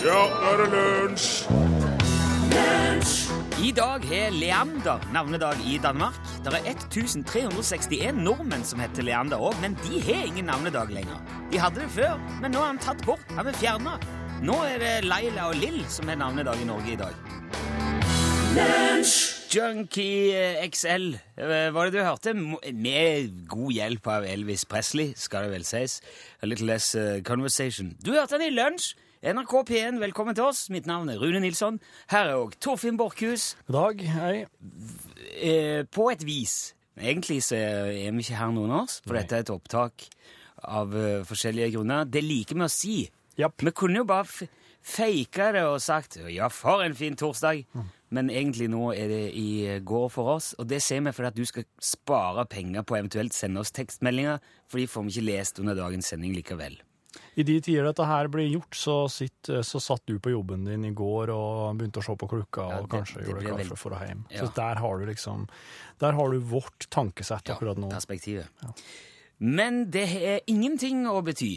Ja, nå er det lunsj! I dag har Leander navnedag i Danmark. Det er 1361 nordmenn som heter Leander òg, men de har ingen navnedag lenger. De hadde det før, men nå er han tatt bort. Han er fjerna. Nå er det Laila og Lill som har navnedag i Norge i dag. Junkie eh, XL, eh, var det du hørte? Med god hjelp av Elvis Presley, skal det vel sies. A little less eh, conversation. Du hørte den i lunsj! NRK P1, velkommen til oss. Mitt navn er Rune Nilsson. Her er òg Torfinn Borchhus. God dag. Hei. Eh, på et vis. Egentlig så er vi ikke her noen av oss, for Nei. dette er et opptak av eh, forskjellige grunner. Det liker vi å si. Japp. Vi kunne jo bare faka det og sagt ja, for en fin torsdag, men egentlig nå er det i eh, går for oss, og det ser vi fordi at du skal spare penger på eventuelt sende oss tekstmeldinger, for de får vi ikke lest under dagens sending likevel. I de tider dette her blir gjort, så, sitt, så satt du på jobben din i går og begynte å se på klokka Ja, og kanskje gjorde kaffe veldig... for å hjem. Ja. Så der har du liksom Der har du vårt tankesett akkurat nå. perspektivet. Men det er ingenting å bety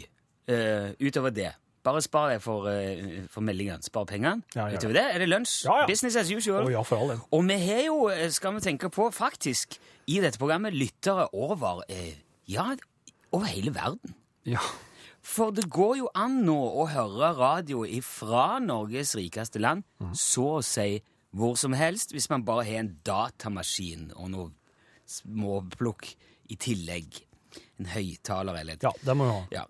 uh, utover det. Bare spar deg for, uh, for meldingene. Spar pengene. Ja, ja. Utover det er det lunsj. Ja, ja. Business as usual. Oh, ja. Og vi har jo, eh, skal vi tenke på, faktisk i dette programmet lyttere over uh, ja, over hele verden. Ja. For det går jo an nå å høre radio fra Norges rikeste land, så å si hvor som helst, hvis man bare har en datamaskin og noe småplukk i tillegg. En høyttaler eller et ja, det må vi ha. ja.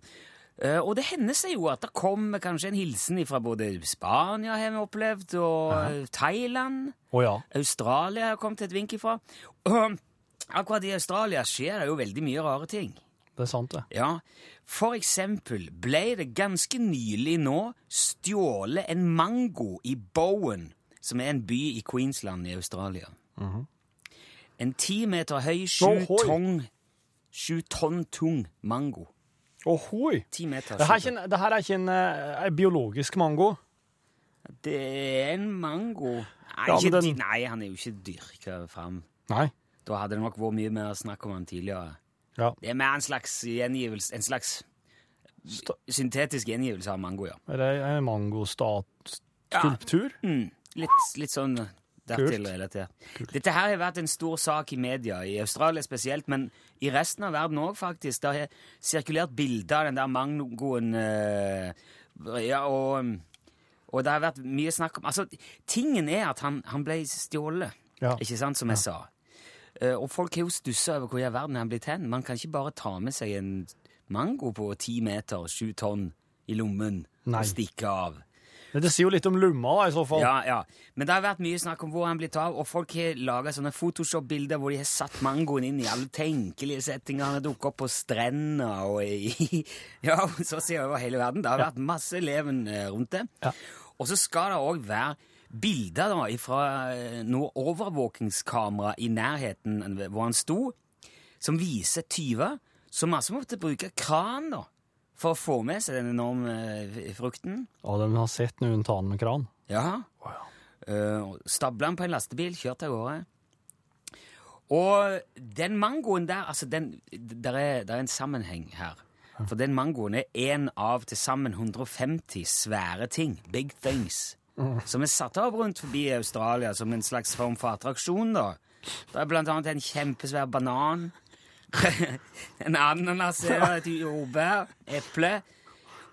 Eh, og det hender seg jo at det kommer kanskje en hilsen fra både Spania, har vi opplevd, og Aha. Thailand. Oh, ja. Australia har kommet et vink ifra. Og akkurat i Australia skjer det jo veldig mye rare ting. Det er sant, det. Ja, For eksempel ble det ganske nylig nå stjålet en mango i Bowen, som er en by i Queensland i Australia. En ti meter høy, sju Ohoi. tonn, tonn tung mango. Ohoi! Ti meter. Det her er ikke en, er ikke en, eh, biologisk mango. Det er en mango Nei, Ja, den- nei han er jo ikke dyrka fram. Nei. Da hadde det nok vært mye mer snakk om han tidligere. Ja. Det er mer en slags gjengivelse En slags Sta syntetisk gjengivelse av mango, ja. er det en mangostatskulptur? Ja, Mm, litt, litt sånn dertil relatert. Dette her har vært en stor sak i media, i Australia spesielt, men i resten av verden òg, faktisk. Det har sirkulert bilder av den der mangoen eh, Ja, og, og det har vært mye snakk om Altså, tingen er at han, han ble stjålet, Ja. ikke sant, som jeg sa. Eh, og folk har jo stussa over hvor i verden han blitt hen. Man kan ikke bare ta med seg en mango på ti meter, sju tonn, i lommen Nei. og stikke av. Men Det sier jo litt om lomma, da, i så fall. Ja, ja. Men det har vært mye snakk om hvor han blir tatt av, og folk har laga sånne Photoshop-bilder hvor de har satt mangoen inn i alle tenkelige settinger. Han har dukket opp på strender og i Ja, så sier jeg over hele verden. Det har vært masse leven eh, rundt det. Ja. Og så skal det òg være bilder da fra eh, noe overvåkingskamera i nærheten hvor han sto, som viser tyver som altså måtte bruke kran da, for å få med seg den enorme eh, frukten. Ja, de har sett noen ta den med kran. Ja. Uh, Stabla den på en lastebil, kjørte av gårde. Og den mangoen der altså den, der, er, der er en sammenheng her. For den mangoen er én av til sammen 150 svære ting, big things, som er satt av rundt forbi Australia som en slags form for attraksjon. da. Det er blant annet en kjempesvær banan, en ananas, et jordbær, eple,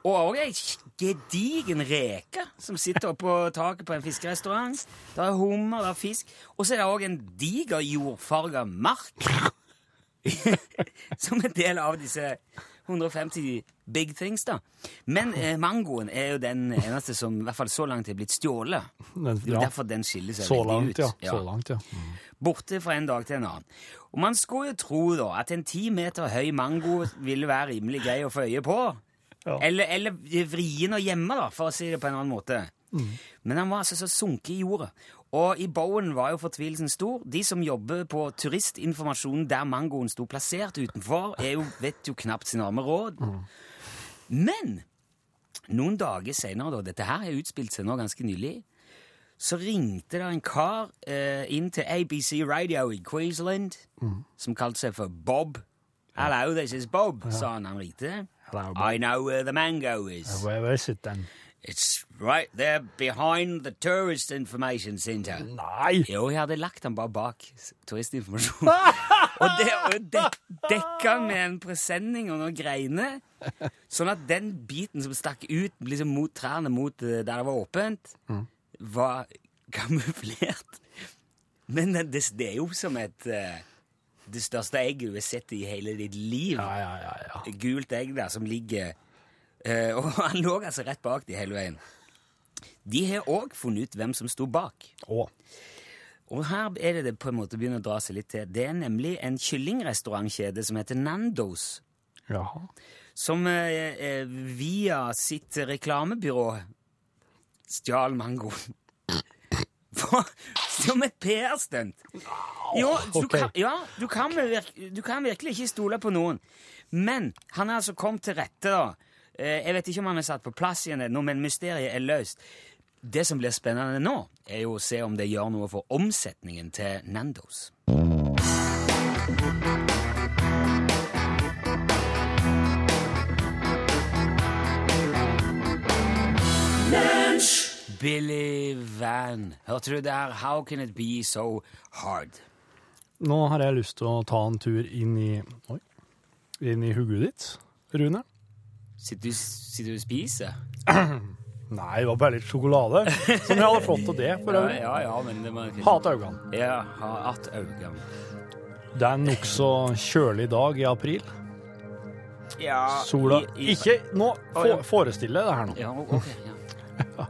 og òg ei gedigen reke som sitter oppå taket på en fiskerestaurant. Det er hummer, det er fisk. Og så er det òg en diger jordfarga mark. som en del av disse 150 big things, da. Men eh, mangoen er jo den eneste som i hvert fall så langt er blitt stjålet. Det er jo ja. derfor den skiller seg Så langt, ut. ja. Så langt, ja. Mm. Borte fra en dag til en annen. Og man skulle jo tro da at en ti meter høy mango ville være rimelig grei å få øye på. Ja. Eller, eller vrien å gjemme, da, for å si det på en annen måte. Mm. Men han var altså så sunket i jorda. Og i Bowen var jo fortvilelsen stor. De som jobber på turistinformasjonen der mangoen sto plassert utenfor, er jo, vet jo knapt sin arme råd. Mm. Men noen dager senere, da, dette her har utspilt seg nå ganske nylig, så ringte det en kar eh, inn til ABC Radio i Queensland, som kalte seg for Bob. Hello, this is Bob, sa han han ringte. Hello, Bob. I know where the mango is. Where is it then? It's right there behind the tourist information center. Nei! Jo, jeg hadde lagt den bare bak turistinformasjonen. og det, og dek, dekka med en presenning og noen greiner. Sånn at den biten som stakk ut liksom mot trærne, mot eh, der det var åpent, var kamuflert. Men det, det, det er jo som et eh, Det største egget du har sett i hele ditt liv. Ja, ja, ja. ja. Gult egg der som ligger eh, Og han lå altså rett bak de hele veien. De har òg funnet ut hvem som sto bak. Oh. Og her er det det på en måte begynner å dra seg litt til. Det er nemlig en kyllingrestaurantkjede som heter Nandos, Jaha. som eh, eh, via sitt reklamebyrå stjal mangoen. Som et PR-stunt. Jo, du, kan, ja, du, kan virke, du kan virkelig ikke stole på noen. Men han er altså kommet til rette, da. Eh, Jeg vet ikke om han er satt på plass igjen ennå, men mysteriet er løst. Det som blir spennende nå, er jo å se om det gjør noe for omsetningen til Nandos. Billy Van. Hørte du der? How can it be so hard? Nå har jeg lyst til å ta en tur inn i Oi. Inn i hodet ditt, Rune. Sitter du, sitter du og spiser? Nei, det var bare litt sjokolade som jeg hadde fått til det. For Ja, øvrig. ja, ja, men det var Ha til øynene. Ja, ha att øynene. Det er en nokså kjølig dag i april. Ja, Sola i- i- Ikke Nå! Ja. Forestill deg det her nå. Ja, ok, ja.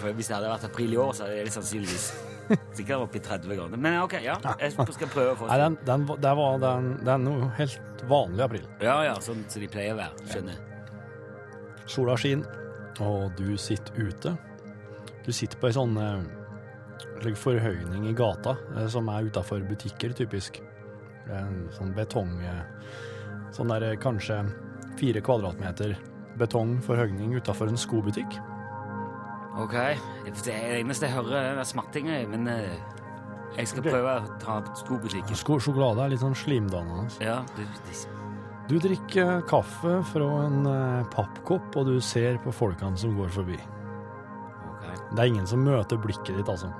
For hvis det hadde vært april i år, så hadde det sannsynligvis sikkert oppi i 30 grader. Men ok, ja, jeg skal prøve å den, det, det er noe helt vanlig april. Ja, ja, sånn som de pleier å være. Skjønner. Sola skinner, og du sitter ute. Du sitter på ei sånn like, forhøyning i gata, eh, som er utafor butikker, typisk. Det er En sånn betong eh, Sånn der eh, kanskje fire kvadratmeter betong forhøyning utafor en skobutikk. Ok, det eneste jeg hører, er smatting, men eh, jeg skal prøve å ta skobutikken. Sko sjokolade er litt sånn slimdannende. Ja, det, det, Du drikker kaffe fra en eh, pappkopp, og du ser på folkene som går forbi. Okay. Det er ingen som møter blikket ditt, altså.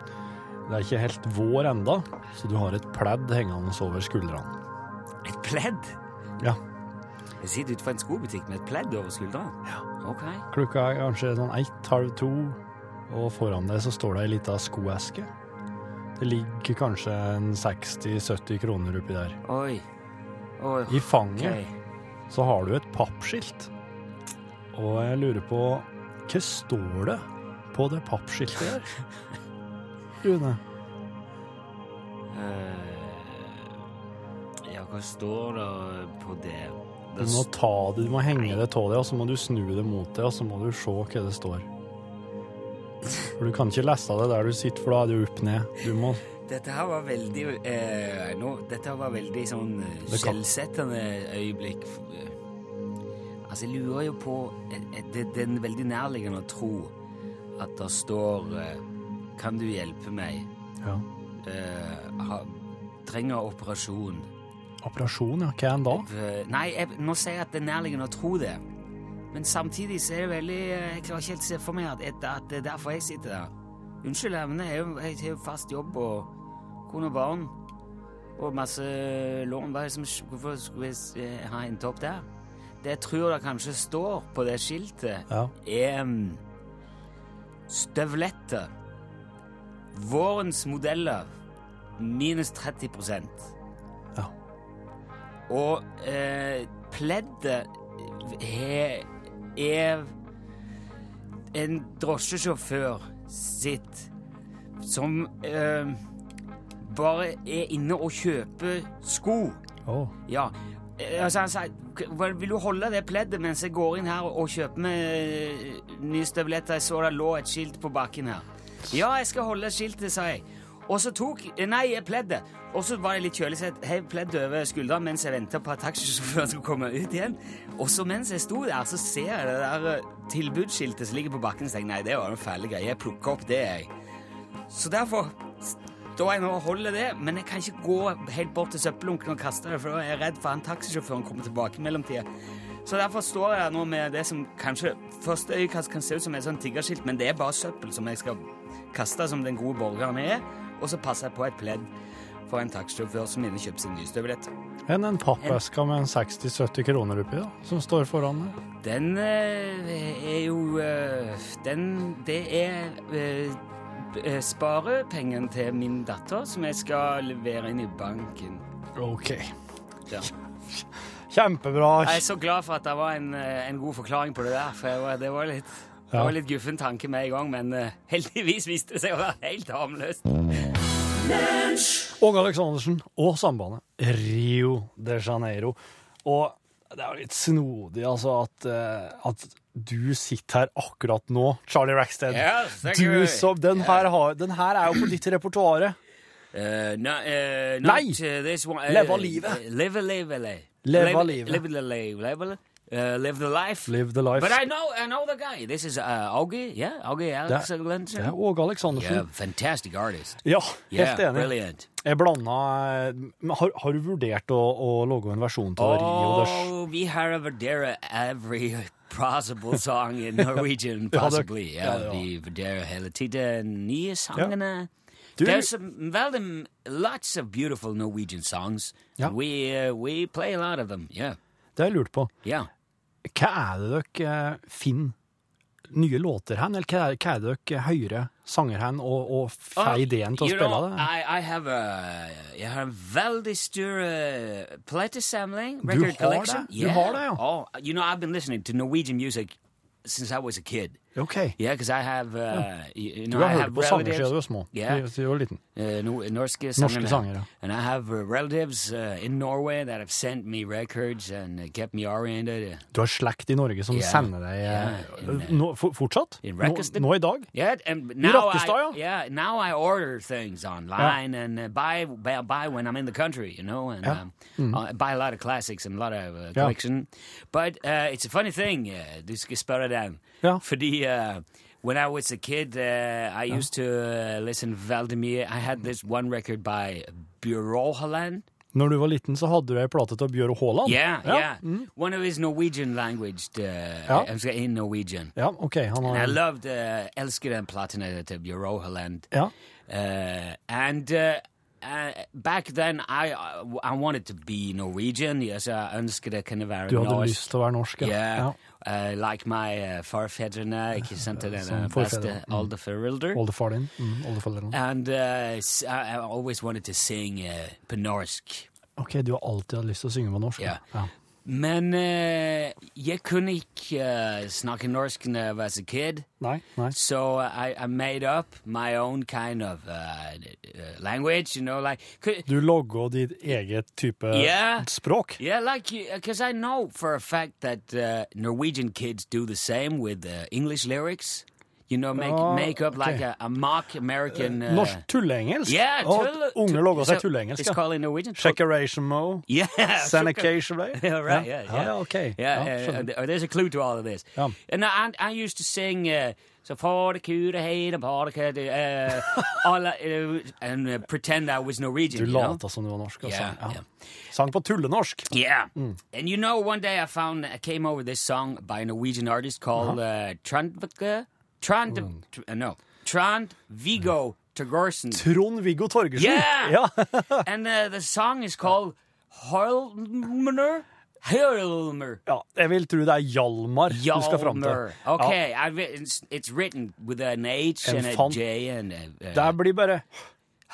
Det er ikke helt vår enda, så du har et pledd hengende over skuldrene. Et pledd? Ja. Jeg sitter utenfor en skobutikk med et pledd over skuldrene? Ja. Ok. Klokka er kanskje sånn ett, halv to, og foran deg så står det ei lita skoeske. Det ligger kanskje en 60-70 kroner oppi der. Oi. Oi. I fanget okay. så har du et pappskilt. Og jeg lurer på Hva står det på det pappskiltet der? Rune? Eh, ja, hva står det på det? Du må ta det, du må henge det av deg, og så må du snu det mot deg, og så må du se hva det står. For du kan ikke lese det der du sitter, for da er det opp ned. Du må Dette her var veldig eh, no, Dette her var veldig sånn eh, skjellsettende øyeblikk. Eh, Altså, jeg lurer jo på eh, det, det er veldig nærliggende å tro at det står Kan du hjelpe meg? Ja. Eh, ha, trenger operasjon. Operasjon, ja. Hva er den da? Nei, jeg, nå sier jeg at det er nærliggende å tro det. Men samtidig så er det veldig Jeg klarer ikke helt å se for meg at, at det er derfor jeg sitter der. Unnskyld, men jeg, har jo fast jobb og kone og barn og masse lån. Hvorfor skulle jeg eh, ha endt opp der? Det jeg tror det kanskje står på det skiltet, Ja. er mm, støvletter. Vårens modeller minus 30 Ja. Og eh, pleddet er en drosjesjåfør sitt som eh, bare er inne og kjøper sko. Oh. Ja. Eh, Altså, han sa Vil du holde det pleddet mens jeg går inn her og kjøper meg eh, nye støvletter? Jeg så det lå et skilt på bakken her. Ja, jeg skal holde skiltet, sa jeg. Og så tok Nei, pleddet. Og så var det litt kjølig, så jeg heiv pleddet over skulderen mens jeg venta på at taxisjåføren skulle komme ut igjen. Og så mens jeg sto der, så ser jeg det der eh, tilbudsskiltet som ligger på bakken, så tenker nei, det var en fæle greie. Jeg plukka opp det, jeg. Så derfor står jeg nå og holder det, men jeg kan ikke gå helt bort til søppelunken og kaste det, for da er jeg redd for han taxisjåføren kommer tilbake i mellomtida. Så derfor står jeg nå med det som kanskje første øyekast kan se ut som et sånt tiggerskilt, men det er bare søppel som jeg skal kaste som den gode borgeren jeg er, og så passer jeg på et pledd for en taxisjåfør som inne kjøper sin nye støvlett. Enn en pappeske med en 60-70 kroner oppi, da, som står foran deg. Den øh, er jo øh, Den Det er øh, eh, sparepengen til min datter som jeg skal levere inn i banken. OK. Ja. Kjempebra. Jeg er så glad for at det var en, en god forklaring på det der, for var, det var litt det var litt guffen tanke med i gang, men uh, heldigvis viste det seg å være helt harmløst. Åge Aleksandersen og sambandet Rio de Janeiro. Og det er jo litt snodig, altså, at, uh, at du sitter her akkurat nå, Charlie Rackstead. Yes, du som, den, her har, den her er jo på ditt repertoar. Uh, no, uh, Nei! eh, livet. one, eh, Leve livet. Leve, Live, live, live. Leve Live- livet. Live life. Live, the life. Live the life. But I know, I know the guy. This is uh, Augie, yeah, Augie Alex Det er Åge Aleksandersen. Yeah, fantastic artist. Ja, helt Yeah, enig. brilliant. Jeg blanda eh, har, har du vurdert å, å lage en versjon av Rio Oh, vi har vurdert every possible song in Norwegian, Ja, det- possibly. ja, Ja, vi vurderer hele tiden nye sangene. Du- There's some, veldig, lots of beautiful Norwegian songs. We, uh, we play a lot of them, yeah. Det har jeg lurt på. Yeah. Hva er det dere eh, finner nye låter hen, eller hva er, det dere hører sanger hen, og, og får Oh, ideen til å spille know, det? I, I have a, jeg har en veldig stor uh, platesamling, Du record har collection. det? Du har det, ja. Oh, you know, I've been listening to Norwegian music since I was a kid. Ok. Yeah, because I have, uh, you, you Du know, I har hørt have på sanger siden du var små. Yeah. Du var liten. Uh, no, norske sanger. Norske sanger, ja. And I have uh, relatives uh, in Norway that have sent me records and uh, kept me oriented. Du har slekt i Norge som Yeah. sender deg Yeah, in, uh, nå, for, Fortsatt? in Nå, nå i dag? Yeah, and now I, Rakkestad, ja. yeah, now I order things online and uh, buy, buy buy when I'm in the country, you know, and Yeah. Mm. -hmm. Buy a lot of classics and a lot of Yeah. collection. But uh, it's a funny thing, du skal spørre den, Ja. fordi uh, when I was a kid, uh, I used to uh, listen veldig mye. I had this one record by Bjørn Holland. Når du var liten, så hadde du ei plate til Bjørn Haaland? Yeah, ja. yeah. One of his Norwegian language, uh, Ja. In Norwegian. Ja, OK. Han And I har loved, uh, elsker den platen til Bjørn Haaland. Ja. Uh, and uh, uh, back then, I I wanted to be Norwegian. Yes, jeg ønsket jeg kunne være Du hadde norsk. lyst til å være norsk, ja. Yeah, ja. uh, like my uh, farfedrene, ikke sant? Den uh, beste mm. oldeforeldre. Oldefar din. Mm. And uh, I, always wanted to sing på norsk. OK, du har alltid hatt lyst til å synge på norsk? Yeah. ja. Men uh, jeg kunne ikke uh, snakke norsk da jeg var kid. Nei? Nei. So I, I made up my own kind of uh, uh, language, you know, like, could, Du logger ditt eget type Yeah. språk? yeah, like, because I know for a fact that uh, Norwegian kids do the same with uh, English lyrics. You know, make Ah, make up like okay. a, a mock American. Uh, Norsk tullengelsk? Yeah, Og unge tull- logger seg tullengelsk. ja. Checkration mo? Yeah. Sanication way? Yeah, right. Yeah, yeah. ja ok. Yeah, Ja, uh, uh, there's a clue to all of this. Ja. And I, I used to sing uh, so for the cure, hey the parka uh, all uh, and uh, pretend I was Norwegian. Du lata som du var norsk. og Yeah, Ja. yeah. Sang på tullenorsk. Yeah. And you know, one day I found I came over this song by a Norwegian artist called uh, Trandvika Trand tr- uh, no Trond-Viggo Torgersen. Trond-Viggo Torgersen. Yeah! ja. and uh, the song is called Hjalmar. Hjalmar. ja. Jeg vil tro det er Hjalmar du skal fram til. Ok, ja. It's, written with an H and a J and a Det blir bare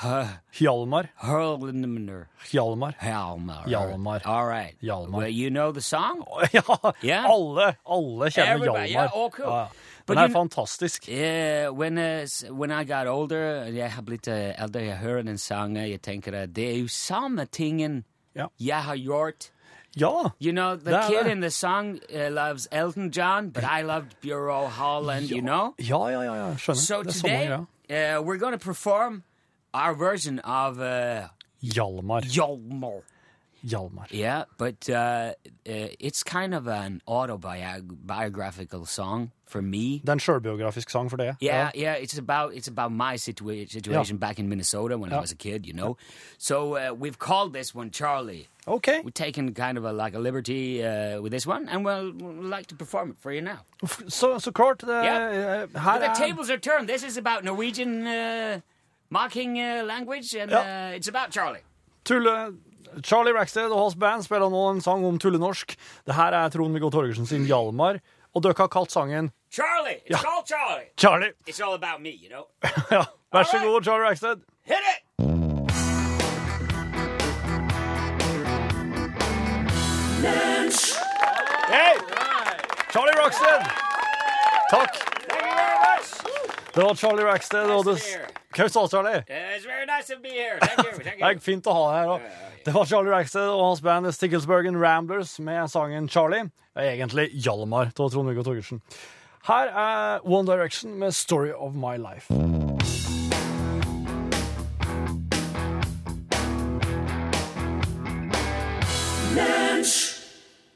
uh, Hjalmar. Hjalmar. Hjalmar. Hjalmar. Hjalmar. All right. Hjalmar. Well, you know the song? Ja, Yeah. alle, alle kjenner Everybody, Hjalmar. yeah, cool. Ja, Den er fantastisk. Yeah, when, uh, when I got older, jeg har blitt uh, eldre, jeg hører den sangen, jeg tenker at det er jo samme tingen Ja. jeg har gjort. Ja. You know, the Det kid det. in the song uh, loves Elton John, but I loved Bureau Holland, you know? Ja, ja, ja, ja. skjønner. So det er today, greia. uh, we're going to perform our version of uh, Hjalmar. Hjalmar. Hjalmar. Yeah, but uh, uh, it's kind of an autobiographical song for me. Det er en sjølbiografisk sang for det? Yeah, yeah, it's about it's about my situa- situation back in Minnesota when I was a kid, you know. So uh, we've called this one Charlie. OK. We've taken kind of a, like a liberty uh, with this one, and we'll, we'll like to perform it for you now. So, Så, så klart. Det, Yeah. eh, her the tables are turned. This is about Norwegian uh, mocking uh, language, and Yeah. uh, it's about Charlie. Tulle... Charlie Rackstead og hans band spiller nå en sang om tullenorsk. Det her er Trond-Viggo Torgersen sin Hjalmar, og dere har kalt sangen Charlie! It's ja. called Charlie. Charlie. It's all about me, you know. ja, Vær så god, Charlie Rackstead. Hit it! Hey! Charlie Rackstead. Takk. Thank you very much. Det var Charlie Rackstead. Og du... Du, Charlie? Uh, it's very nice to be here. Thank you. Thank Det er fint å ha deg her Og. Det var Charlie Rackstead og hans band The Sticklesbergen Ramblers med sangen Charlie. Det er egentlig Hjalmar av Trond-Viggo Torgersen. Her er One Direction med Story of My Life.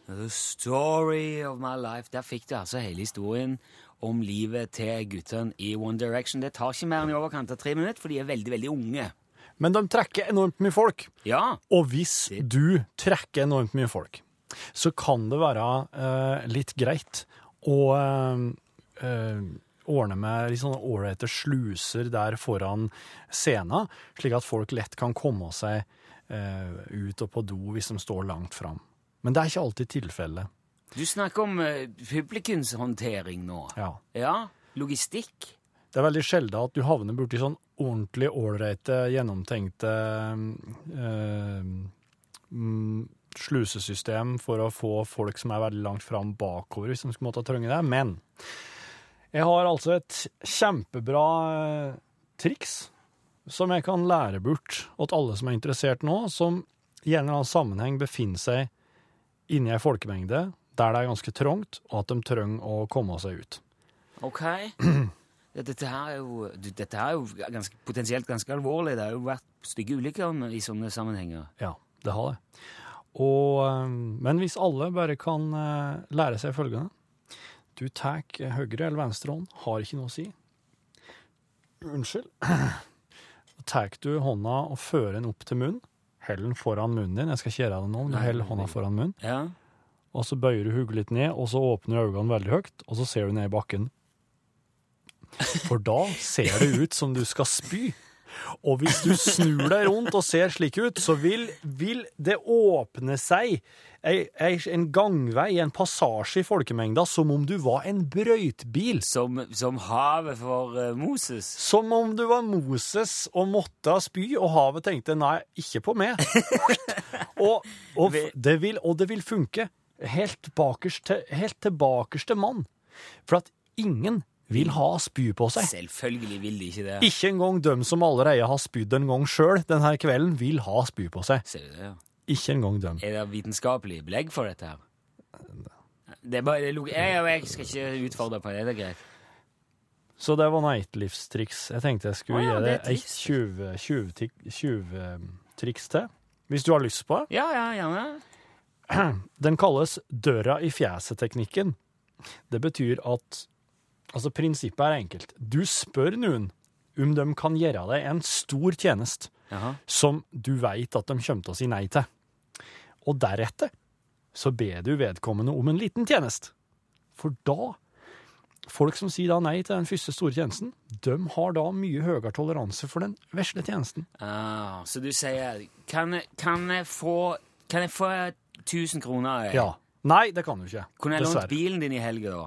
The story of my life. Der fikk du altså hele historien om livet til guttene i One Direction. Det tar ikke mer enn i overkant av tre minutter, for de er veldig, veldig unge. Men de trekker enormt mye folk. Ja, Og hvis du trekker enormt mye folk, så kan det være eh, litt greit å eh, eh, ordne med litt sånne ålreite sluser der foran scenen, slik at folk lett kan komme seg eh, ut og på do hvis de står langt fram. Men det er ikke alltid tilfellet. Du snakker om uh, publikumshåndtering nå. Ja. Ja, logistikk. Det er veldig sjelden at du havner borti sånn ordentlig ålreite, gjennomtenkte eh, mm, slusesystem for å få folk som er veldig langt fram bakover, hvis de skulle måtte trenge det. Men jeg har altså et kjempebra eh, triks som jeg kan lære bort til alle som er interessert nå, som i en sammenheng befinner seg inni ei folkemengde der det er ganske trangt, og at de trenger å komme seg ut. Ok. Dette her er jo, dette her er jo ganske, potensielt ganske alvorlig. Det har jo vært stygge ulykker i sånne sammenhenger. Ja, det har det. Og, eh, men hvis alle bare kan eh, lære seg følgende Du tar høyre eller venstre hånd, har ikke noe å si. Unnskyld. Tar du hånda og fører den opp til munnen. hold den foran munnen din. Jeg skal ikke gjøre det nå, men Nei, hånda foran munnen. Ja. Og så bøyer du hodet litt ned, og så åpner du øynene veldig høyt, og så ser du ned i bakken. For da ser det ut som du skal spy. Og hvis du snur deg rundt og ser slik ut, så vil, vil det åpne seg en gangvei, en passasje i folkemengda, som om du var en brøytbil. Som, som havet for uh, Moses. Som om du var Moses og måtte spy, og havet tenkte nei, ikke på meg. og, og, det vil, og det vil funke helt, tilbakerste helt til bakerste mann. For at ingen vil ha spy på seg. Selvfølgelig vil de ikke det. Ikke engang dem som allerede har spydd en gang sjøl denne kvelden, vil ha spy på seg. Ser du det? ja. Ikke engang dem. Er det vitenskapelig belegg for dette her? Det er bare, det log- jeg, jeg skal ikke utfordre på det. Det er greit. Så det var nå ett livstriks. Jeg tenkte jeg skulle ah, ja, gi deg et tjuvtriks til. Hvis du har lyst på det. Ja, ja, gjerne. Den kalles døra i fjeset-teknikken. Det betyr at Altså, prinsippet er enkelt. Du spør noen om de kan gjøre deg en stor tjeneste som du veit at de kommer til å si nei til. Og deretter så ber du vedkommende om en liten tjeneste. For da Folk som sier da nei til den første store tjenesten, de har da mye høyere toleranse for den vesle tjenesten. Ah, så du sier Kan kan jeg få Kan jeg få 1000 kroner? Ja. Nei, det kan du ikke. Kunne jeg lånt bilen din i helga, da?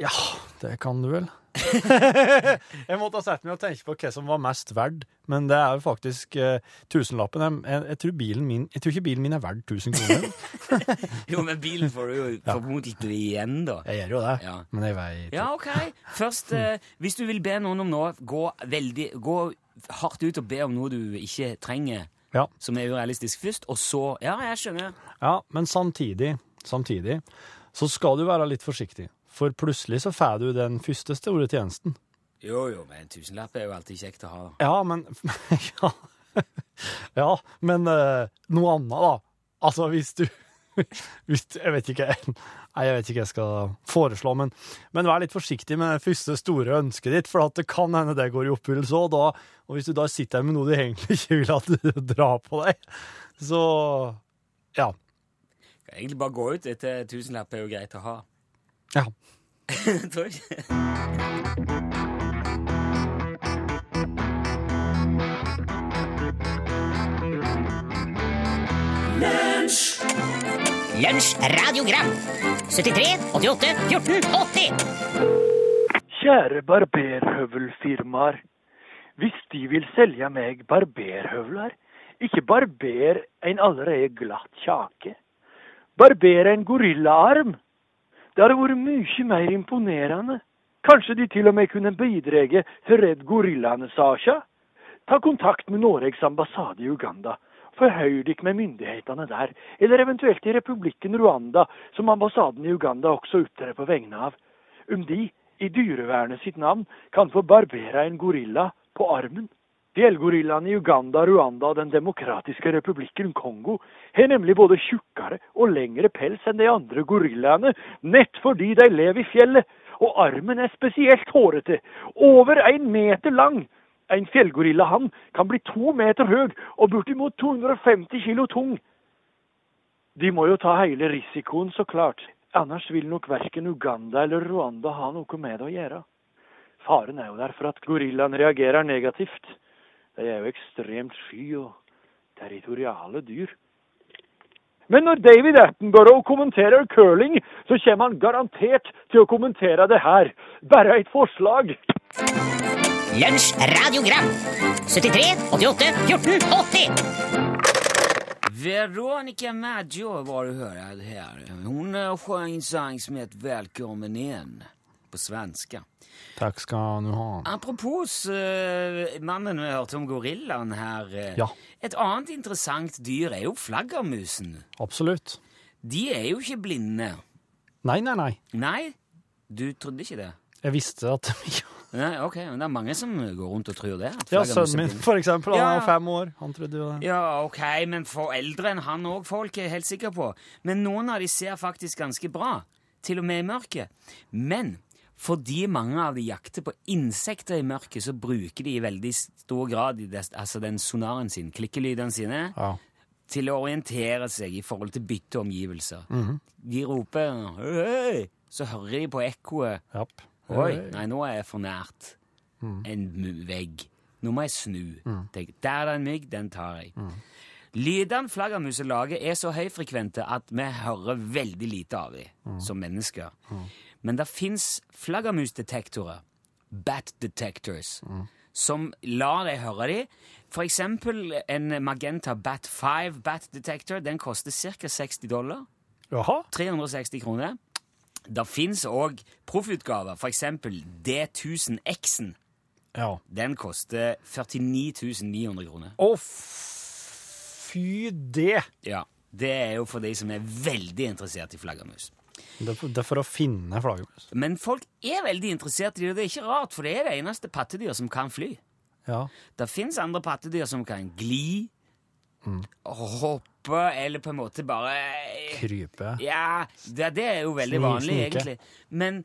Ja, det kan du vel. jeg måtte ha sett meg og tenke på hva som var mest verdt, men det er jo faktisk uh, tusenlappen. Jeg, jeg, jeg, tror bilen min, jeg tror ikke bilen min er verdt 1000 kroner. Jo, men bilen får du jo formodentlig igjen, da. Jeg gjør jo det, Ja. men jeg vet Ja, OK. Først, uh, hvis du vil be noen om noe, gå veldig Gå hardt ut og be om noe du ikke trenger, Ja. som er urealistisk først, og så Ja, jeg skjønner. ja, men samtidig, samtidig så skal du være litt forsiktig. For plutselig så får du den første store tjenesten. Jo, jo, men en tusenlapp er jo alltid kjekt å ha. Ja, men Ja, Ja, men eh, noe annet, da. Altså, hvis, du- Jeg vet ikke Nei, jeg vet ikke hva jeg skal foreslå, men, men vær litt forsiktig med det første store ønsket ditt, for at det kan hende det går i oppfyllelse òg. Og, og hvis du da sitter her med noe du egentlig ikke vil at du drar på deg, så Ja. Kan egentlig bare gå ut etter tusenlapp er jo greit å ha. ja. Tror ikke? Lunsj radiogram 73 88 14 80 Kjære barberhøvelfirmaer. Hvis de vil selge meg barberhøvler, ikke barber en allerede glatt kjake. Barber en gorillaarm. Det hadde vært mye mer imponerende. Kanskje de til og med kunne bidratt til Redd Gorillaene-saka? Ta kontakt med Norges ambassade i Uganda. Forhør dere med myndighetene der, eller eventuelt i republikken Rwanda, som ambassaden i Uganda også opptrer på vegne av. Om de, i dyrevernet sitt navn, kan få barbere en gorilla på armen. Fjellgorillaene i Uganda, Rwanda og Den demokratiske republikken Kongo har nemlig både tjukkere og lengre pels enn de andre gorillaene, nett fordi de lever i fjellet, og armen er spesielt hårete, over en meter lang. En fjellgorilla han kan bli to meter høy og bortimot 250 kilo tung. De må jo ta hele risikoen, så klart. Annars vil nok verken Uganda eller Rwanda ha noe med det å gjøre. Faren er jo der for at gorillaen reagerer negativt. De er jo ekstremt sky og territoriale dyr. Men når David Attenborough kommenterer curling, så kommer han garantert til å kommentere det her. Bare et forslag. Lunsj radiogram 73 88 14 80 Veronica Maggio var du hörde här. Hon eh, sjöng en sång som heter Välkommen igjen» på svenska. Takk skal du ha. Apropos uh, mannen vi hørte om gorillaen her. eh, Ja. Et annet interessant dyr er jo flaggermusen. Absolutt. De er jo ikke blinde. Nei, nei, nei. Nei, du trodde ikke det? Jeg visste at Nei, ok, men det er mange som går rundt og tror det. Ja, sønnen min, for eksempel. Han Ja. er fem år. Han trodde jo det. Ja, ok, men for eldre enn han òg, folk er jeg helt sikker på. Men noen av de ser faktisk ganske bra, til og med i mørket. Men fordi mange av de jakter på insekter i mørket, så bruker de i veldig stor grad altså den sonaren sin, klikkelydene sine, Ja. til å orientere seg i forhold til bytteomgivelser. De roper «Hei!», så hører de på ekkoet Japp. Oi, nei, nå er jeg for nært en vegg. Nå må jeg snu. Tenk, der er det en mygg, den tar jeg. Lydene flaggermuser lager er så høyfrekvente at vi hører veldig lite av dem som mennesker. Men det fins flaggermusdetektorer, bat detectors, som lar deg høre dem. For eksempel en Magenta Bat 5 bat detector. Den koster ca. 60 dollar. Jaha. 360 kroner. Det fins òg proffutgaver, f.eks. D1000X-en. Ja. Den koster 49 900 kroner. Å, fy det! Ja, Det er jo for de som er veldig interessert i flaggermus. Det er for, å finne flaggermus. Men folk er veldig interessert i det, det er ikke rart, for det er det eneste pattedyr som kan fly. Ja. Det fins andre pattedyr som kan gli, hoppe, eller på en måte bare Krype. Ja, det, det er jo veldig Sni- vanlig, snike. egentlig. Men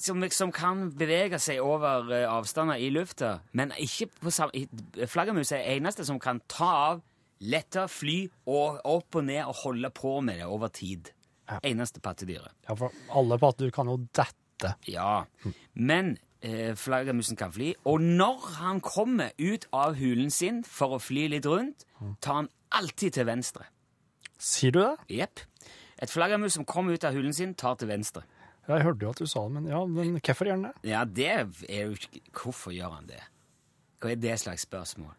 som, som kan bevege seg over uh, avstander i lufta. Men ikke på samme Flaggermus er eneste som kan ta av, lette, fly og opp og ned og holde på med det over tid. Ja. Eneste pattedyret. Ja, for alle pattedyr kan jo dette. Ja. Men eh, flaggermusen kan fly, og når han kommer ut av hulen sin for å fly litt rundt, tar han alltid til venstre. Sier du det? Jepp. Et flaggermus som kommer ut av hulen sin, tar til venstre. Jeg hørte jo at du sa det, men ja, men hvorfor gjør han det? Ja, det er jo ikke Hvorfor gjør han det? Hva er det slags spørsmål?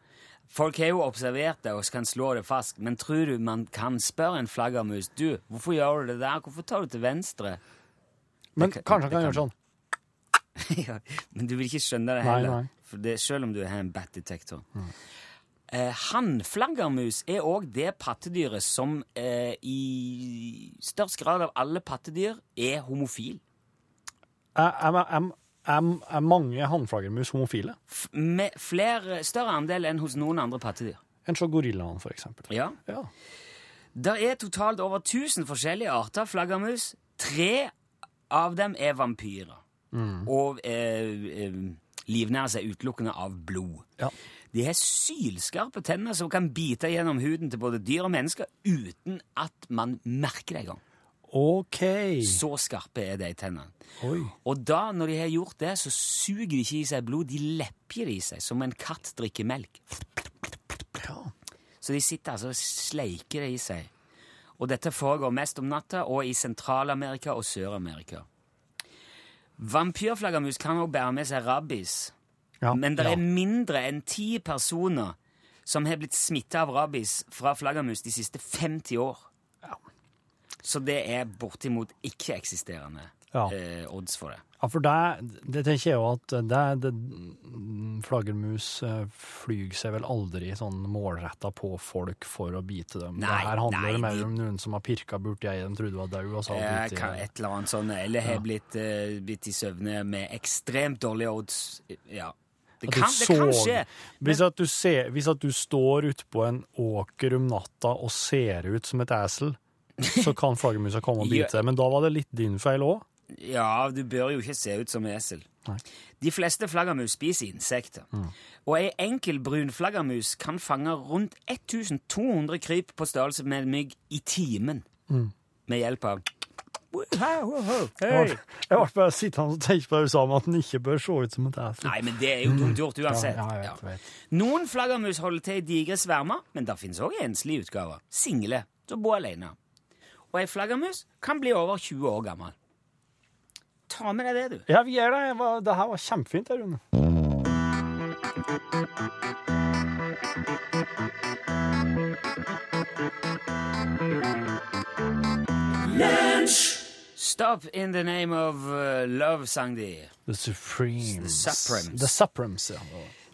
Folk har jo observert det og kan slå det fast, men tror du man kan spørre en flaggermus Du, hvorfor gjør du det der? Hvorfor tar du til venstre? Men Det kanskje han kan kan- gjøre sånn. ja, men du vil ikke skjønne det heller. nei. For det, selv om du har en bat-detektor. Eh, Hannflaggermus er òg det pattedyret som eh, i størst grad av alle pattedyr er homofil. Er, er, er, er, er mange hannflaggermus homofile? F med flere, større andel enn hos noen andre pattedyr. enn så gorillaen, for eksempel. Ja. Ja. Det er totalt over 1000 forskjellige arter flaggermus. Tre av dem er vampyrer. Og eh, eh, livnærer seg utelukkende av blod. Ja. De har sylskarpe tenner som kan bite gjennom huden til både dyr og mennesker uten at man merker det engang. OK. Så skarpe er de tennene. Oi. Og da, når de har gjort det, så suger de ikke i seg blod, de lepper det i seg, som en katt drikker melk. Ja. Så de sitter altså og sleiker det i seg. Og dette foregår mest om natta og i Sentral-Amerika og Sør-Amerika. Vampyrflaggermus kan også bære med seg rabies, Ja. men det ja. er mindre enn ti personer som har blitt smitta av rabies fra flaggermus de siste 50 år. Ja. Så det er bortimot ikke-eksisterende eh, odds for det. Ja, for det, det tenker jeg jo at det, det, flaggermus eh, flyr seg vel aldri sånn målretta på folk for å bite dem. Nei, det her handler nei, mer om noen som har pirka borti ei de trodde var død, og så har kan, et eller annet sånt, eller har blitt, uh, blitt i søvne med ekstremt dårlige odds. Ja. Det kan, det kan skje. Hvis at, du ser, hvis at du står ute på en åker om natta og ser ut som et esel, så kan flaggermusa komme og bite. Men da var det litt din feil òg. Ja, du bør jo ikke se ut som esel. Nei. De fleste flaggermus spiser insekter. Og ei enkel brun flaggermus kan fange rundt 1200 kryp på størrelse med en mygg i timen. Med hjelp av Hey. Jeg ble bare sittende og tenke på det du sa om at den ikke bør se ut som et esel. Nei, men det er jo dumt gjort uansett. Ja, Ja. vet, vet. Noen flaggermus holder til i digre svermer, men det finnes også enslige utgaver. Single, som bor alene. Og ei flaggermus kan bli over 20 år gammel. Ta med deg det, du. Ja, vi gjør det. Jeg var- Det her var kjempefint, her, Rune. Stop in the name of uh, love, sang de. The Supremes. The Supremes. The Supremes, ja.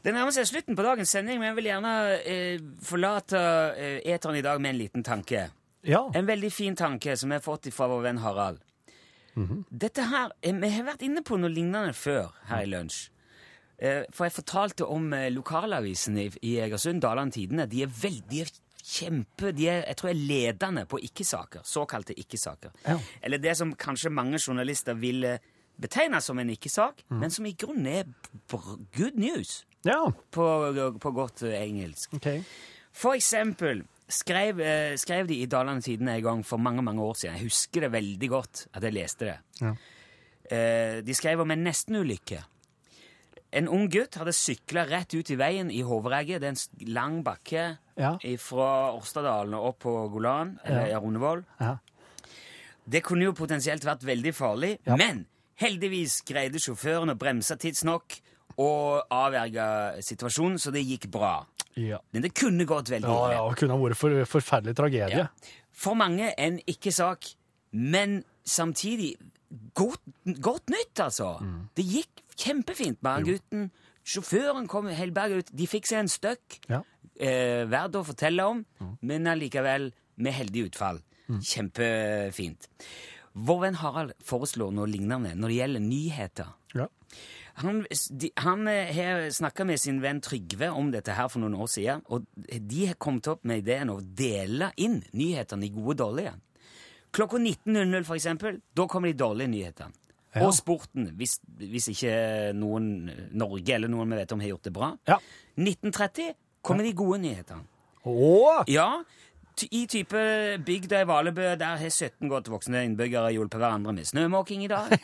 Det nærmer seg slutten på dagens sending, men jeg vil gjerne eh, forlate eh, eteren i dag med en liten tanke. Ja. En veldig fin tanke som jeg har fått fra vår venn Harald. Dette her, eh, Vi har vært inne på noe lignende før her i lunsj. Eh, For jeg fortalte om lokalavisene lokalavisen i, Egersund, Daland Tidende. De er veldig kjempe De er, jeg tror er ledende på ikke-saker. Såkalte ikke-saker. Ja. Eller det som kanskje mange journalister vil betegne som en ikke-sak, men som i grunnen er good news, Ja, på, på godt eh, engelsk. Okay. For eksempel skrev, eh, skrev de i Dalane Tidende en gang for mange mange år siden. Jeg husker det veldig godt at jeg leste det. Ja. Eh, de skrev om en nestenulykke. En ung gutt hadde sykla rett ut i veien i Hoveregget. Det er en lang bakke Ja. fra Årstadalen og opp på Golan, eller Ja. Ronevoll. Ja. Det kunne jo potensielt vært veldig farlig, Ja. men heldigvis greide sjåføren å bremse tidsnok og avverge situasjonen, så det gikk bra. Ja. Men det kunne gått veldig Ja, ille. ja, det kunne ha vært for, forferdelig tragedie. Ja. For mange en ikke-sak, men samtidig godt, godt nytt, altså. Det gikk kjempefint med han gutten. Sjåføren kom helberget ut. De fikk seg en støkk. Ja. Eh, verdt å fortelle om, men allikevel med heldig utfall. Kjempefint. Vår venn Harald foreslår noe lignende når det gjelder nyheter. Ja. Han, de, han eh, har snakka med sin venn Trygve om dette her for noen år siden, og de har kommet opp med ideen å dele inn nyhetene i gode og dårlige. Klokka 19.00, for eksempel, da kommer de dårlige nyhetene. Ja. Og sporten, hvis, hvis ikke noen Norge eller noen vi vet om har gjort det bra. Ja. 1930 kommer de gode nyhetene. Å! Ja, i type bygda i Valebø, der har 17 godt voksne innbyggere hjulpet hverandre med snømåking i dag.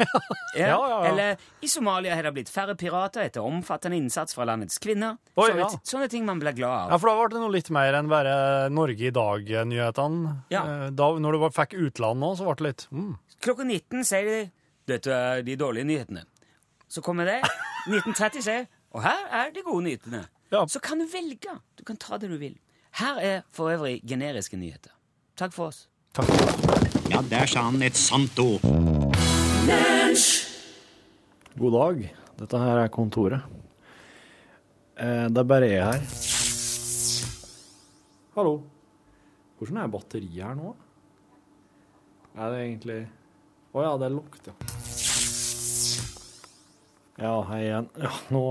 ja. Ja, ja. Eller i Somalia har det blitt færre pirater etter omfattende innsats fra landets kvinner. Oi, sånne, sånne ting man blir glad av. Ja, for da ble det noe litt mer enn bare Norge i dag-nyhetene. Ja. Da, når du fikk utland nå, så ble det litt mm. Klokka 19 sier de dette er de dårlige nyhetene. Så kommer det. 1930 sier og her er de gode nyhetene. Ja. Så kan du velge. Du kan ta det du vil. Her er for øvrig generiske nyheter. Takk for oss. Takk. Ja, der sa han et sant ord. God dag. Dette her er kontoret. Eh, det er bare jeg her. Hallo. Hvordan er batteriet her nå? Er det egentlig Å ja, det er lukt, ja. Ja, hei igjen. Ja, nå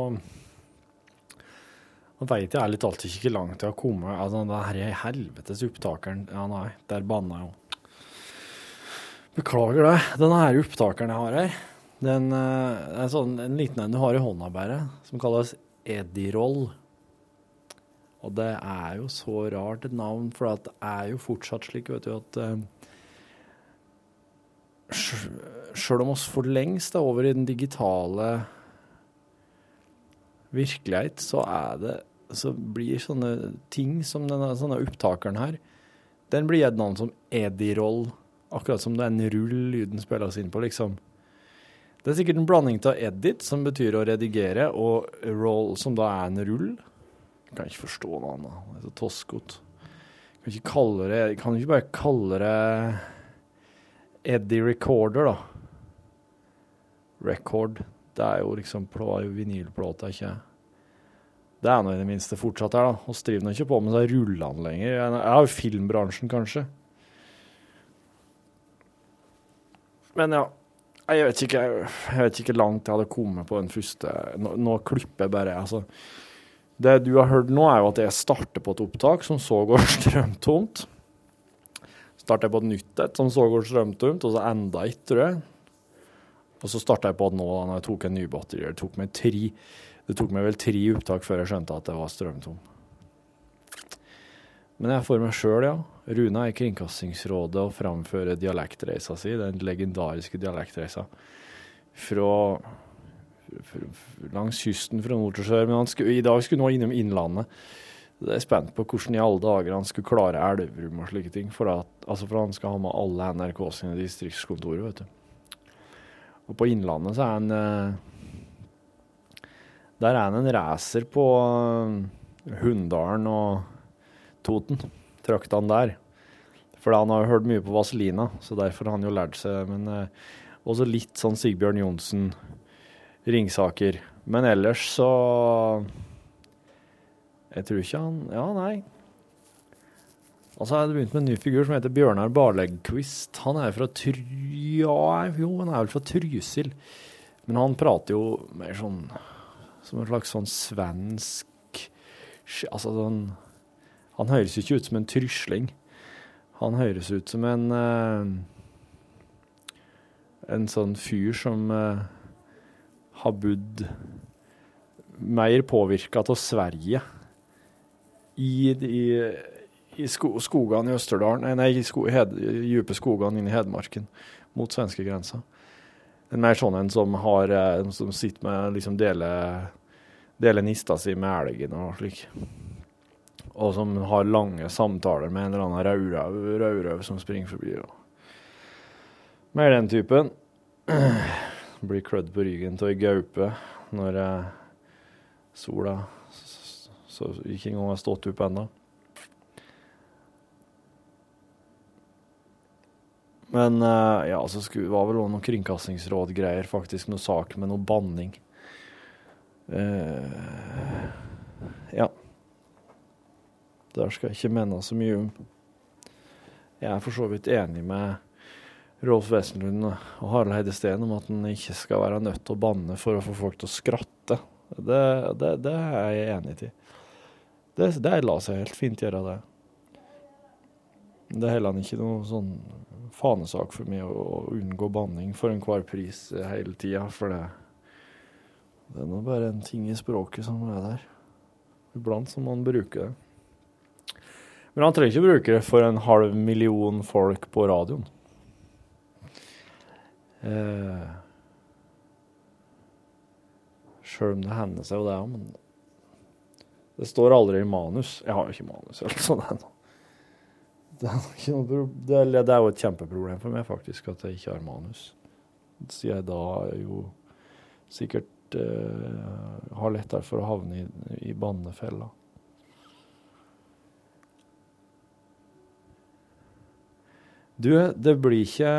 Nå veit jeg litt alltid ikke hvor langt jeg har kommet. Altså, det her helvetes opptakeren Ja, nei, der banna jeg jo. Beklager det. Denne her opptakeren jeg har her, den eh, er sånn, en liten en du har i hånda bare, som kalles Ediroll. Og det er jo så rart et navn, for det er jo fortsatt slik, vet du, at uh, Sjøl om oss for lengst er over i den digitale virkelighet, så er det så blir sånne ting som denne sånne opptakeren her, den blir gitt navn som Edirol. Akkurat som det er en rull lyden spilles inn på, liksom. Det er sikkert en blanding av edit, som betyr å redigere, og roll, som da er en rull. Jeg kan ikke forstå noe annet. Det er så toskete. Kan ikke kalle det Kan ikke bare kalle det Eddie Recorder, da. Record. Det er jo liksom vinylplate, ikke Det er nå i det minste fortsatt her, da. Vi driver nå ikke på med seg rullene lenger. Jeg har jo filmbransjen, kanskje. Men ja. Jeg vet ikke jeg vet ikke langt jeg hadde kommet på den første Nå, nå klipper jeg bare, altså. Det du har hørt nå, er jo at jeg starter på et opptak som så går strømtomt. Starter jeg på et nytt et som så går strømtomt, og så enda et, tror jeg. Og så starta jeg på at nå, da når jeg tok en ny batteri. Det tok meg tre det tok meg vel tre opptak før jeg skjønte at det var strømtom. Men jeg er for meg sjøl, ja. Runa er i Kringkastingsrådet og framfører dialektreisa si, den legendariske dialektreisa, fra, langs kysten fra nord til sør. Men skulle, i dag skulle han innom Innlandet. Jeg er spent på hvordan i alle dager han skulle klare Elverum og slike ting. For, at, altså for han skal ha med alle NRK sine distriktskontorer, vet du. Og på Innlandet så er han eh, Der er han en racer på eh, Hunndalen og Toten, traktene der. For han har jo hørt mye på Vaselina, så derfor har han jo lært seg Men eh, også litt sånn Sigbjørn Johnsen, Ringsaker. Men ellers så Jeg tror ikke han Ja, nei. Altså, jeg hadde begynt med en ny figur som heter Bjørnar Barlegquist. Han er fra Try... Ja, jo, han er vel fra Trysil. Men han prater jo mer sånn Som en slags sånn svensk Altså sånn Han høres ikke ut som en trysling. Han høres ut som en eh, En sånn fyr som eh, har bodd mer påvirka av Sverige i, i, i sko, skogene i Østerdalen, nei, i sko, hed, dype skogene inne i Hedmarken mot svenskegrensa. En mer sånn en som har eh, som sitter med liksom deler deler nista si med elgen og slik. Og som har lange samtaler med en eller annen raurau som springer forbi. Og. Mer den typen. Blir klødd på ryggen av ei gaupe når eh, sola så ikke engang har stått opp ennå. Men eh, ja, så skulle, var vel også noen kringkastingsrådgreier, faktisk. Noe sak med noe banning. Eh, ja. Der skal jeg ikke mene så mye om. Jeg er for så vidt enig med Rolf Wesenlund og Harald Heide Steen om at en ikke skal være nødt til å banne for å få folk til å skratte. Det, det, det er jeg enig i. Det, det lar seg helt fint gjøre, det. Det er heller ikke noe sånn fanesak for meg å, å unngå banning for enhver pris hele tida, for det, det er nå bare en ting i språket som er der. Iblant så må man bruke det. Men han trenger ikke bruke det for en halv million folk på radioen. Eh, Sjøl om det hender seg jo det òg, men det står aldri i manus. Jeg har jo ikke manus eller sånn ennå. Det er, noe, det, er, det er jo et kjempeproblem for meg, faktisk, at jeg ikke har manus. Siden jeg da jo sikkert eh, har lettere for å havne i, i bannefella. Du, det blir ikke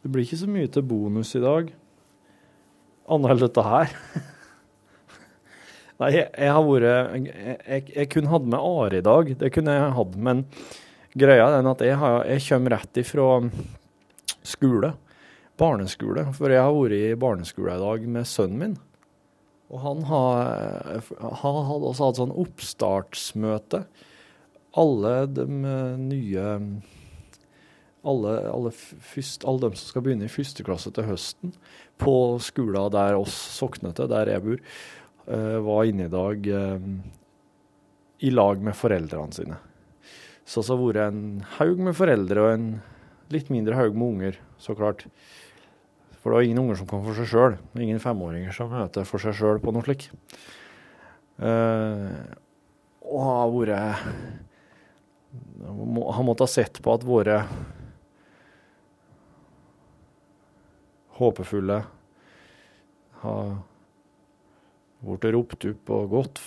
Det blir ikke så mye til bonus i dag. Annet enn dette her. Nei, jeg, jeg har vært jeg, jeg, jeg kunne hatt med Are i dag, det kunne jeg hatt, men greia er at jeg, har, jeg kommer rett ifra skole. Barneskole. For jeg har vært i barneskole i dag med sønnen min. Og han, har, han hadde også hatt sånn oppstartsmøte. Alle de nye alle, alle, først, alle dem som skal begynne i første klasse til høsten, på skolen der oss soknete, der jeg bor, eh, var inne i dag eh, i lag med foreldrene sine. Så så har det vært en haug med foreldre og en litt mindre haug med unger, så klart. For det var ingen unger som kom for seg sjøl. Ingen femåringer som møter for seg sjøl på noe slikt. Uh, og har vært Han måtte ha sett på at våre håpefulle har blitt ropt opp og gått,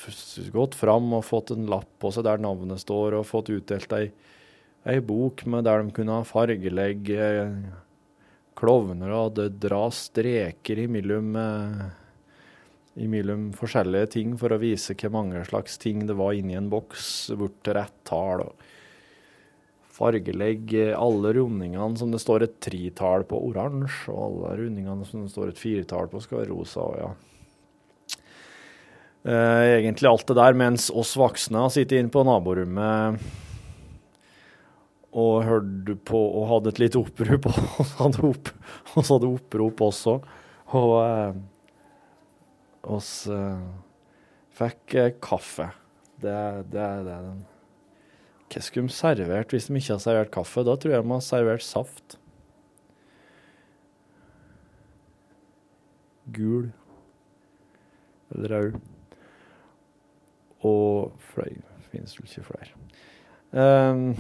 gått fram og fått en lapp på seg der navnet står, og fått utdelt ei, ei bok med der de kunne fargelegge klovner og dra streker imellom, eh, imellom forskjellige ting for å vise hvor mange slags ting det var inni en boks, bort til rett tall. Fargelegg alle rundingene som det står et tritall på oransje, og alle rundingene som det står et firetall på skal være rosa. og ja. Eh, egentlig alt det der, mens oss voksne har sittet inne på naborommet og hørte på og hadde et lite opprop, og så hadde, opp, og så hadde opprop også. Og eh, eh, fikk eh, kaffe. Det er det, det, det. Hva skulle de servert hvis de ikke hadde servert kaffe? Da tror jeg de har servert saft. Gul. Eller rød. Og flere. Finnes vel ikke flere. Um,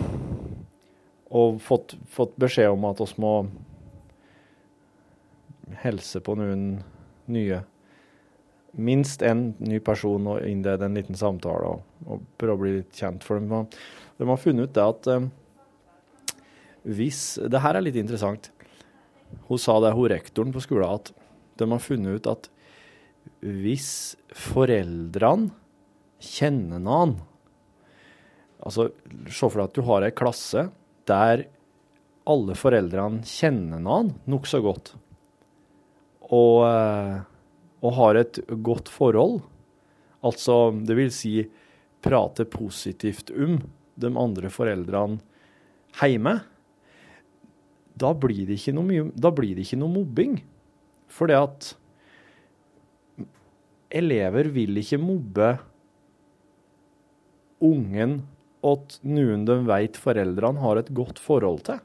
og fått, fått, beskjed om at oss må helse på noen nye. Minst én ny person og innlede en liten samtale og, og, prøve å bli litt kjent. For dem. De har funnet ut det at eh, hvis Det her er litt interessant. Hun sa det, hun rektoren på skolen, at de har funnet ut at hvis foreldrene kjenner noen Altså, se for deg at du har ei klasse der alle foreldrene kjenner noen nokså godt, og, eh, og har et godt forhold, altså det vil si prate positivt om de andre foreldrene hjemme, da blir det ikke noe, mye, da blir det ikke noe mobbing. For det at elever vil ikke mobbe ungen åt noen de vet foreldrene har et godt forhold til.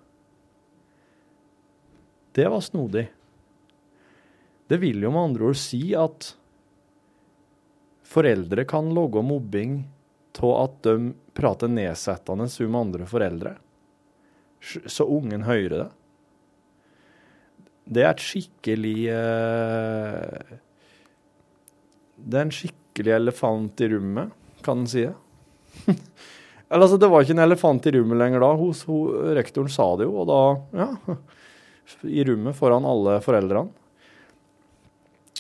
Det var snodig. Det vil jo med andre ord si at foreldre kan logge mobbing av at de prater nedsettende om andre foreldre, så ungen hører det. Det er et skikkelig eh, Det er en skikkelig elefant i rommet, kan en si det. Eller altså, det var ikke en elefant i rommet lenger da. Hos, hun, rektoren sa det jo, og da Ja. I rommet foran alle foreldrene.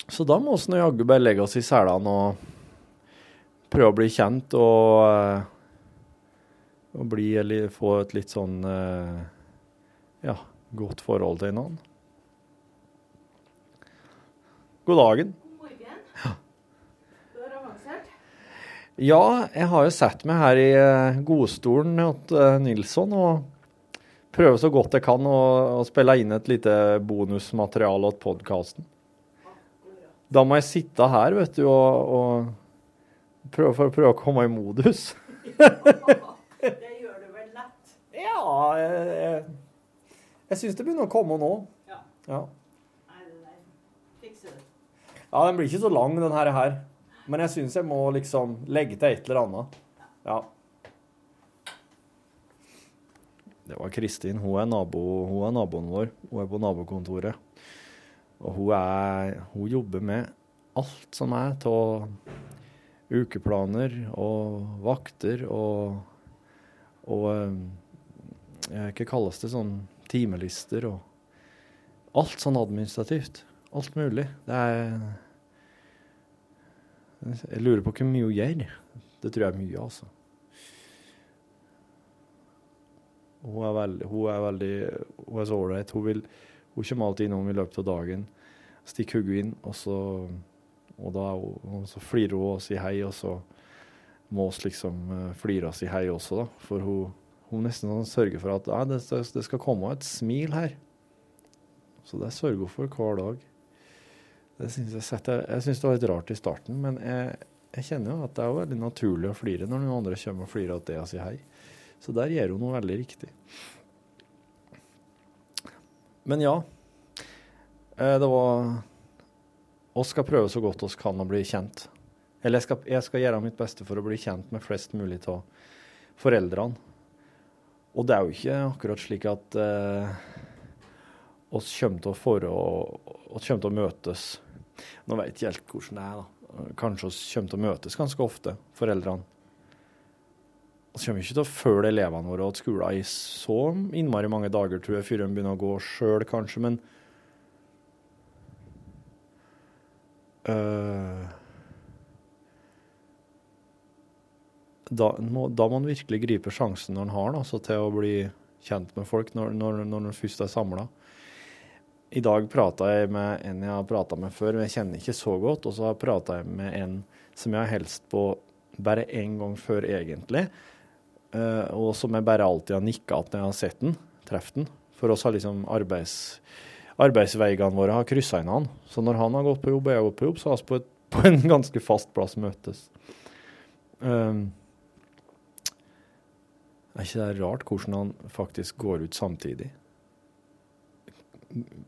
Så da må vi jaggu bare legge oss i selene og prøve å bli kjent og, eh, og bli, eller få et litt sånn eh, ja, godt forhold til noen. God dagen. Ja, jeg har jo sett meg her i eh, godstolen til uh, Nilsson og prøver så godt jeg kan å, å spille inn et lite bonusmateriale til podkasten. Da må jeg sitte her, vet du, og, og prøve, for å prøve å komme i modus. det gjør du vel lett? Ja, jeg, jeg, jeg syns det begynner å komme nå. Ja. ja. Ja, den blir ikke så lang, den her. Men jeg syns jeg må liksom legge til et eller annet. Ja. Det var Kristin. Hun er, nabo, hun er naboen vår. Hun er på nabokontoret. Og hun, er, hun jobber med alt som er av ukeplaner og vakter og, og eh, Hva kalles det? Sånn timelister og alt sånn administrativt. Alt mulig. Det er jeg lurer på hvor mye hun gjør. Det tror jeg er mye, altså. Hun er veldig Hun er, veldig, hun er så ålreit. Hun, vil, hun kommer alltid innom i løpet av dagen, stikker hodet inn, og så Og, da, og så flirer hun og sier hei, og så må oss liksom eh, flire og si hei også, da. For hun, hun nesten sånn sørger for at det, det skal komme et smil her. Så det sørger hun for hver dag. Det synes jeg, setter, jeg synes det var litt rart i starten, men jeg, jeg kjenner jo at det er veldig naturlig å flire når noen andre kommer og flirer til det og sier hei. Så der gjør hun noe veldig riktig. Men ja. eh, Det var Vi skal prøve så godt vi kan å bli kjent. Eller jeg skal, jeg skal gjøre mitt beste for å bli kjent med flest mulig av foreldrene. Og det er jo ikke akkurat slik at eh, oss kommer til å for oss kommer til å møtes Nå vet jeg helt hvordan det er, da. Kanskje vi kommer til å møtes ganske ofte, foreldrene. Vi kommer ikke til å følge elevene våre til skolen i så innmari mange dager, tror jeg, før de begynner å gå sjøl, kanskje, men øh, da, må, da man virkelig gripe sjansen når man har den, altså, til å bli kjent med folk når man først er samla. I dag prata jeg med en jeg har prata med før, men jeg kjenner ikke så godt. Og så prata jeg med en som jeg har hilst på bare én gang før, egentlig. Uh, og som jeg bare alltid har nikka at når jeg har sett den, truffet den. For oss har liksom arbeids, arbeidsveiene våre har kryssa hverandre. Så når han har gått på jobb og jeg har gått på jobb, så har vi på, på en ganske fast plass møtes. Um, er ikke det rart hvordan han faktisk går ut samtidig?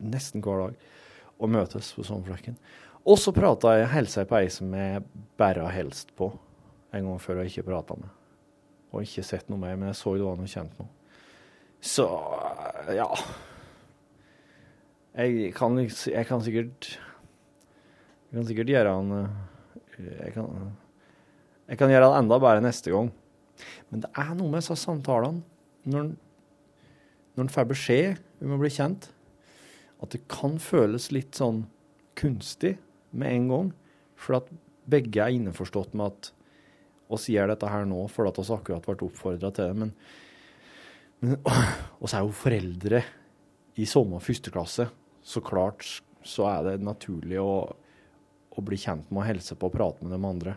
Nesten hver dag. Og møtes på Sommerflekken. Og så prata jeg hilsa på ei som jeg bare har hilst på en gang før jeg ikke prata med. Og ikke sett noe mer, men jeg så det var noe kjent nå. Så ja. Jeg kan, jeg kan sikkert Jeg kan sikkert gjøre han jeg kan, jeg kan gjøre han enda bedre neste gang. Men det er noe med disse samtalene når en får beskjed om å bli kjent, at det kan føles litt sånn kunstig med en gang. For at begge er innforstått med at oss gjør dette her nå fordi at oss akkurat ble oppfordra til det. Men, men oss er jo foreldre i samme første klasse. Så klart så er det naturlig å, å bli kjent med å hilse på og prate med de andre.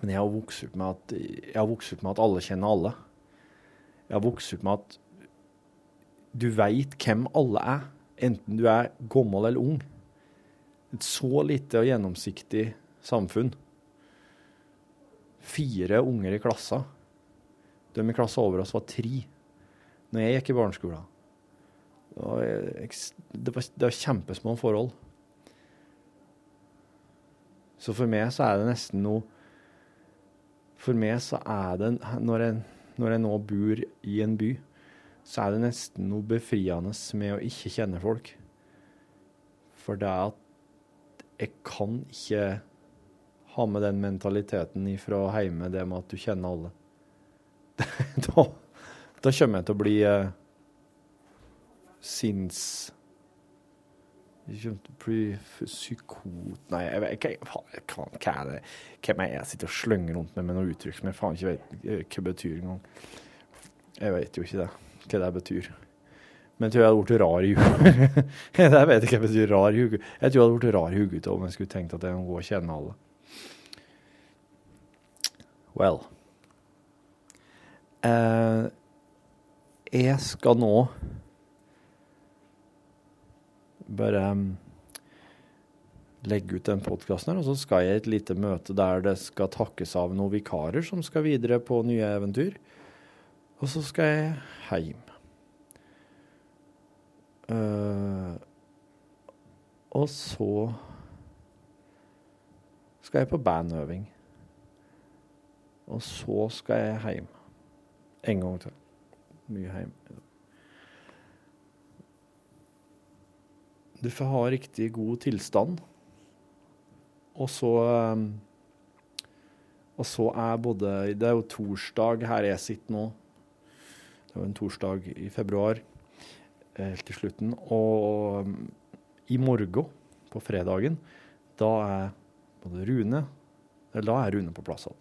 Men jeg har vokst opp med at, jeg har vokst opp med at alle kjenner alle. Jeg har vokst opp med at du veit hvem alle er, enten du er gammel eller ung. Et så lite og gjennomsiktig samfunn. Fire unger i klassa. De i klassa over oss var tre når jeg gikk i barneskolen. Det var, det var, kjempesmå forhold. Så for meg så er det nesten noe For meg så er det Når jeg, når jeg nå bor i en by, så er det nesten noe befriende med å ikke kjenne folk. For det er at jeg kan ikke ha med den mentaliteten ifra hjemme, det med at du kjenner alle. da, da kommer jeg til å bli eh, sinns... Jeg kommer til å bli psykot... Nei, jeg vet ikke hva, er det Hvem er jeg sitter og slynger rundt med med noe uttrykk som jeg faen ikke vet hva betyr engang. Jeg vet jo ikke det, hva det betyr. Men jeg tror jeg hadde blitt rar i huet. jeg vet ikke hva det betyr rar i. Jeg tror jeg hadde blitt rar i om jeg skulle tenkt at jeg må gå og kjenne alle. Well. Eh, jeg skal nå bare um, legge ut den podkasten her, og så skal jeg i et lite møte der det skal takkes av noen vikarer som skal videre på nye eventyr. Og så skal jeg hjem. Uh, og så skal jeg på bandøving. Og så skal jeg hjem. En gang til. Mye hjem. Du får ha riktig god tilstand. Og så um, Og så er både Det er jo torsdag her jeg sitter nå. Det var en torsdag i februar, helt til slutten. Og um, i morgen, på fredagen, da er både Rune Eller da er Rune på plass igjen.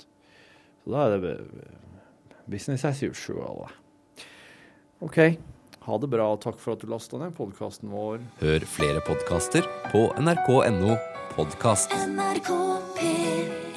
Så da er det business as usual. OK. Ha det bra, og takk for at du lasta ned podkasten vår. Hør flere podkaster på nrk.no podkast. NRK P1